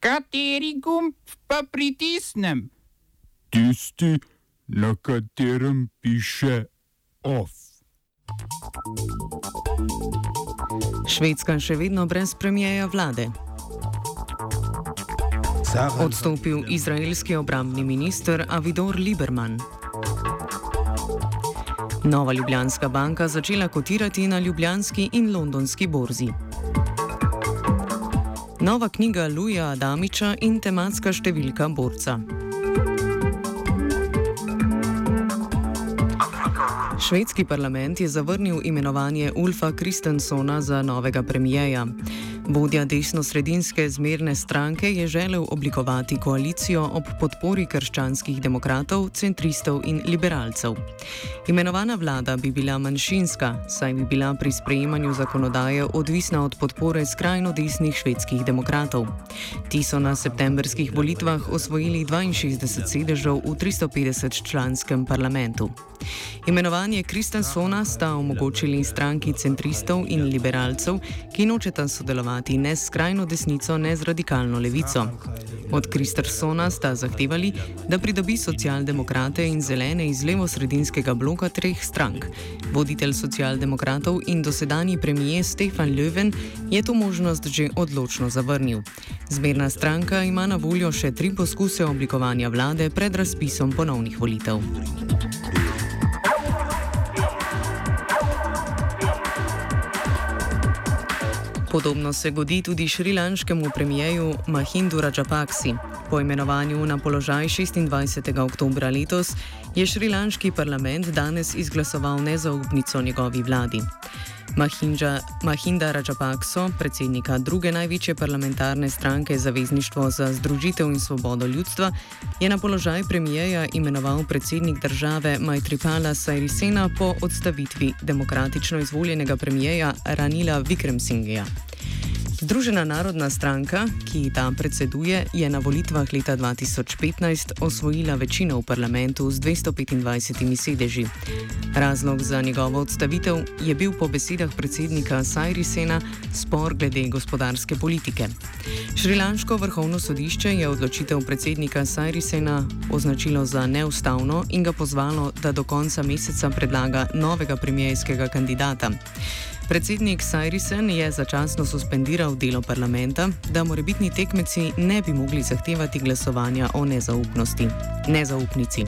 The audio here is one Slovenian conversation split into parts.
Kateri gumb pa pritisnem? Tisti, na katerem piše OF. Švedska še vedno brez premijeja vlade. Odstopil izraelski obrambni minister Avidor Lieberman. Nova Ljubljanska banka začela kotirati na ljubljanski in londonski borzi. Nova knjiga Luja Adamiča in tematska številka borca. Švedski parlament je zavrnil imenovanje Ulfa Kristensona za novega premijeja. Vodja desno-sredinske zmerne stranke je želel oblikovati koalicijo ob podpori krščanskih demokratov, centristov in liberalcev. Imenovana vlada bi bila manjšinska, saj bi bila pri sprejemanju zakonodaje odvisna od podpore skrajno desnih švedskih demokratov. Ti so na septembrskih volitvah osvojili 62 sedežev v 350 članskem parlamentu. Imenovanje Kristensona sta omogočili stranki centristov in liberalcev, ki nočeta sodelovati ne s skrajno desnico, ne z radikalno levico. Od Kristensona sta zahtevali, da pridobi socialdemokrate in zelene iz levo-sredinskega bloka treh strank. Voditelj socialdemokratov in dosedani premijer Stefan Löwen je to možnost že odločno zavrnil. Zmerna stranka ima na voljo še tri poskuse oblikovanja vlade pred razpisom ponovnih volitev. Podobno se godi tudi šrilanškemu premijeju Mahindu Rajapaksi. Po imenovanju na položaj 26. oktober letos je šrilanški parlament danes izglasoval nezaupnico njegovi vladi. Mahinja, Mahinda Rajapakso, predsednika druge največje parlamentarne stranke Zavezništvo za združitev in svobodo ljudstva, je na položaj premijeja imenoval predsednik države Majtripala Sajrisena po odstavitvi demokratično izvoljenega premijeja Ranila Vikremsingija. Združena narodna stranka, ki ji ta predseduje, je na volitvah leta 2015 osvojila večino v parlamentu z 225 sedeži. Razlog za njegovo odstavitev je bil po besedah predsednika Sajrisena spor glede gospodarske politike. Šrilanško vrhovno sodišče je odločitev predsednika Sajrisena označilo za neustavno in ga pozvalo, da do konca meseca predlaga novega premijejskega kandidata. Predsednik Sajrisen je začasno suspendiral delo parlamenta, da morebitni tekmeci ne bi mogli zahtevati glasovanja o nezaupnici.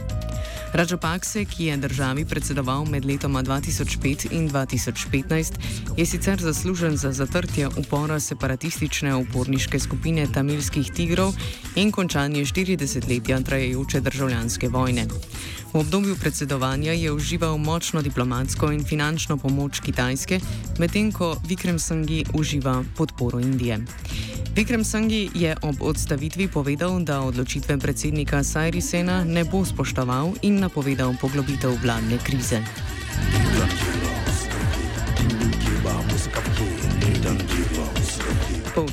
Rajapakse, ki je državi predsedoval med letoma 2005 in 2015, je sicer zaslužen za zatrtje upora separatistične uporniške skupine tamilskih tigrov in končanje 40-letja trajajoče državljanske vojne. V obdobju predsedovanja je užival močno diplomatsko in finančno pomoč Kitajske, medtem ko Vikrem Sangi uživa podporo Indije. Vikrem Sangi je ob odstavitvi povedal, da odločitve predsednika Sajrisena ne bo spoštoval in napovedal poglobitev vladne krize. Po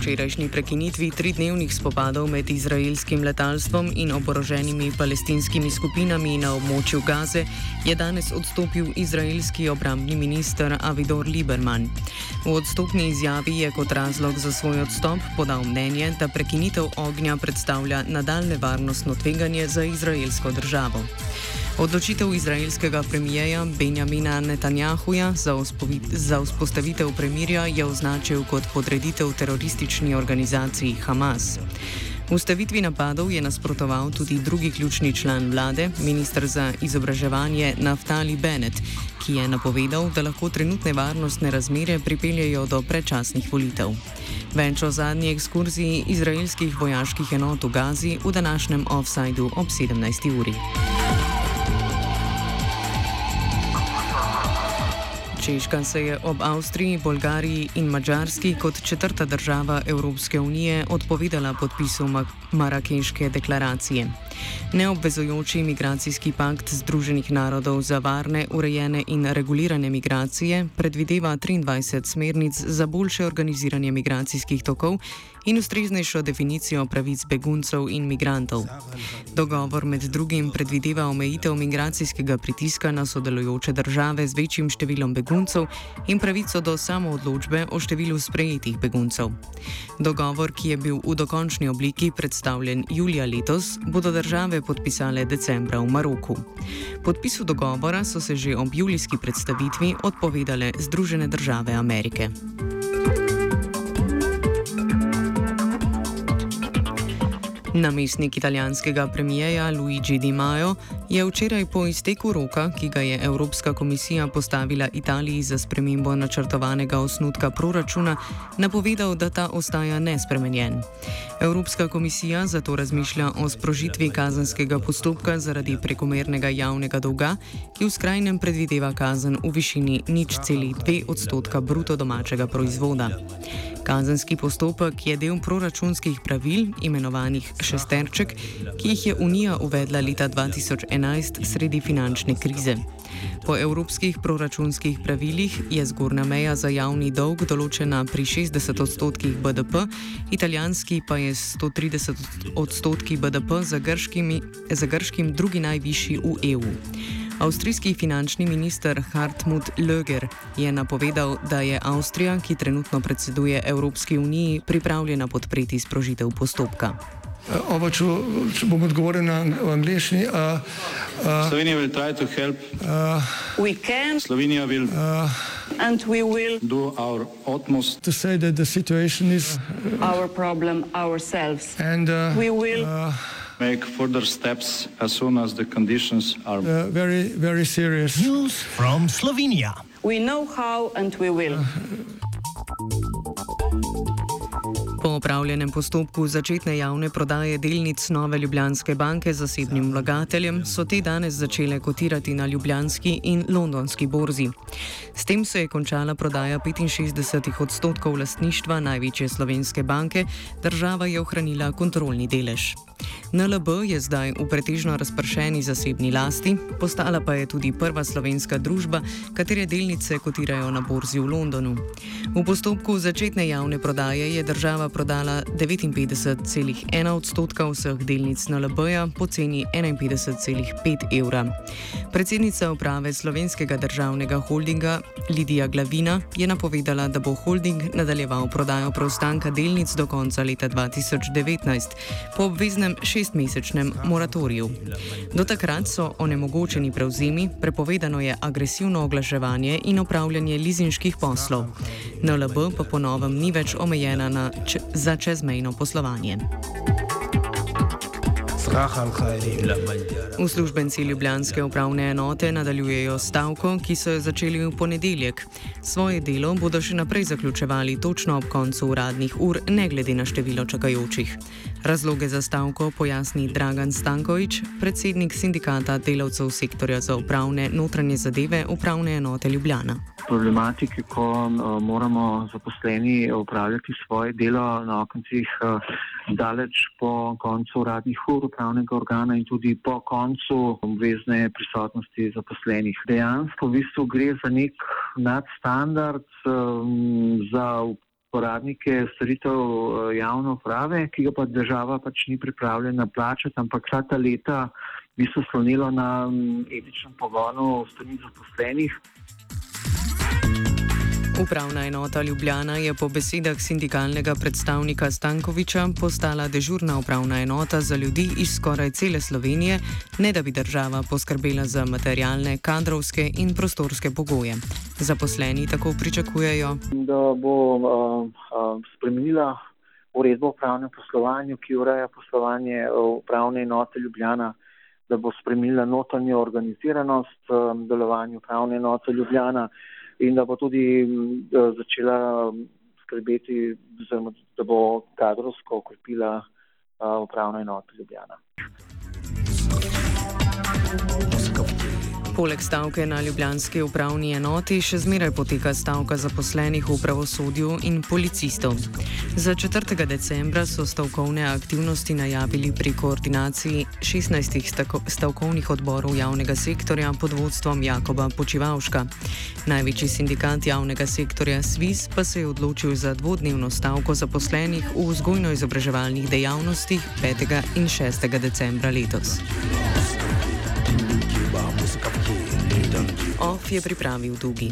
včerajšnji prekinitvi tridnevnih spopadov med izraelskim letalstvom in oboroženimi palestinskimi skupinami na območju Gaze je danes odstopil izraelski obrambni minister Avidor Lieberman. V odstopni izjavi je kot razlog za svoj odstop podal mnenje, da prekinitev ognja predstavlja nadaljne varnostno tveganje za izraelsko državo. Odločitev izraelskega premijeja Benjamina Netanjahuja za, za vzpostavitev premirja je označil kot podreditev teroristični organizaciji Hamas. Ustavitvi napadov je nasprotoval tudi drugi ključni član vlade, ministr za izobraževanje Naftali Bennett, ki je napovedal, da lahko trenutne varnostne razmere pripeljejo do predčasnih volitev. Več o zadnji ekskurziji izraelskih vojaških enot v Gazi v današnjem offsajdu ob 17. uri. Češka se je ob Avstriji, Bolgariji in Mačarski kot četrta država Evropske unije odpovedala podpisu Marakeške deklaracije. Neobvezujoči migracijski pakt Združenih narodov za varne, urejene in regulirane migracije predvideva 23 smernic za boljše organiziranje migracijskih tokov in ustreznejšo definicijo pravic beguncev in migrantov. Dogovor med drugim predvideva omejitev migracijskega pritiska na sodelujoče države z večjim številom beguncev in pravico do samoodločbe o številu sprejetih beguncev. Dogovor, ki je bil v dokončni obliki predstavljen julija letos, bodo države podpisale decembra v Maroku. Podpisu dogovora so se že ob julijski predstavitvi odpovedale Združene države Amerike. Namestnik italijanskega premijeja Luigi Di Maio je včeraj po izteku roka, ki ga je Evropska komisija postavila Italiji za spremembo načrtovanega osnutka proračuna, napovedal, da ta ostaja nespremenjen. Evropska komisija zato razmišlja o sprožitvi kazanskega postopka zaradi prekomernega javnega dolga, ki v skrajnem predvideva kazen v višini nič celih dve odstotka bruto domačega proizvoda. Kazenski postopek je del proračunskih pravil, imenovanih šesterček, ki jih je Unija uvedla leta 2011 sredi finančne krize. Po evropskih proračunskih pravilih je zgornja meja za javni dolg določena pri 60 odstotkih BDP, italijanski pa je 130 odstotki BDP za, za grškim drugi najvišji v EU. Avstrijski finančni minister Hartmut Löger je napovedal, da je Avstrija, ki trenutno predseduje Evropski uniji, pripravljena podpreti sprožitev postopka. Uh, Oba, če, če bom odgovoril na angliški. Uh, uh, Slovenija bo poskušala pomagati. Slovenija bo naredila naš utmost, da bo rekla, da je situacija naš problem, naš. In mi bomo make further steps as soon as the conditions are uh, very, very serious. News from Slovenia. We know how and we will. Po opravljenem postopku začetne javne prodaje delnic Nove Ljubljanske banke zasebnim vlagateljem so te danes začele kotirati na Ljubljanski in Londonski borzi. S tem se je končala prodaja 65 odstotkov lastništva največje slovenske banke, država je ohranila kontrolni delež. NLB je zdaj v pretežno razpršeni zasebni lasti, postala pa je tudi prva slovenska družba, katere delnice kotirajo na borzi v Londonu. V postopku začetne javne prodaje je država prodala 59,1 odstotka vseh delnic NLB-ja po ceni 51,5 evra. Predsednica uprave slovenskega državnega holdinga Lidija Glavina je napovedala, da bo holding nadaljeval prodajo preostanka delnic do konca leta 2019 po obveznem šestmesečnem moratoriju. Do takrat so onemogočeni prevzemi, prepovedano je agresivno oglaševanje in opravljanje lizinških poslov. NLB pa ponovem ni več omejena na, za čezmejno poslovanje. Uslužbenci Ljubljanske upravne enote nadaljujejo stavko, ki so jo začeli v ponedeljek. Svoje delo bodo še naprej zaključevali točno ob koncu uradnih ur, ne glede na število čakajočih. Razloge za stavko pojasni Dragan Stankovič, predsednik sindikata delavcev sektorja za upravne notranje zadeve upravne enote Ljubljana. Problematike, ko uh, moramo zaposleni upravljati svoje delo na koncih uh, daleč po koncu uradnih ur upravnega organa in tudi po koncu obvezne prisotnosti zaposlenih. Dejansko v bistvu gre za nek nadstandard um, za uporabnike storitev uh, javne uprave, ki ga pa država pač ni pripravljena plačati, ampak vsa ta leta bi se slonilo na um, etičnem pogonu strani zaposlenih. Upravna enota Ljubljana je po besedah sindikalnega predstavnika Stankoviča postala dežurna upravna enota za ljudi iz skoraj cele Slovenije, ne da bi država poskrbela za materialne, kadrovske in prostorske pogoje. Zaposleni tako pričakujejo, da bo uh, uh, spremenila uredbo o upravnem poslovanju, ki ureja poslovanje upravne enote Ljubljana, da bo spremenila notranjo organiziranost um, delovanja upravne enote Ljubljana in da bo tudi da začela skrbeti, da bo kadrovsko okrepila upravno enoto Ljubljana. Poleg stavke na Ljubljanski upravni enoti še zmeraj poteka stavka zaposlenih v pravosodju in policistov. Za 4. decembra so stavkovne aktivnosti najavili pri koordinaciji 16 stavkovnih odborov javnega sektorja pod vodstvom Jakoba Počivalška. Največji sindikat javnega sektorja SWIS pa se je odločil za dvodnevno stavko zaposlenih v vzgojno-izobraževalnih dejavnostih 5. in 6. decembra letos. OF je pripravil Dugi.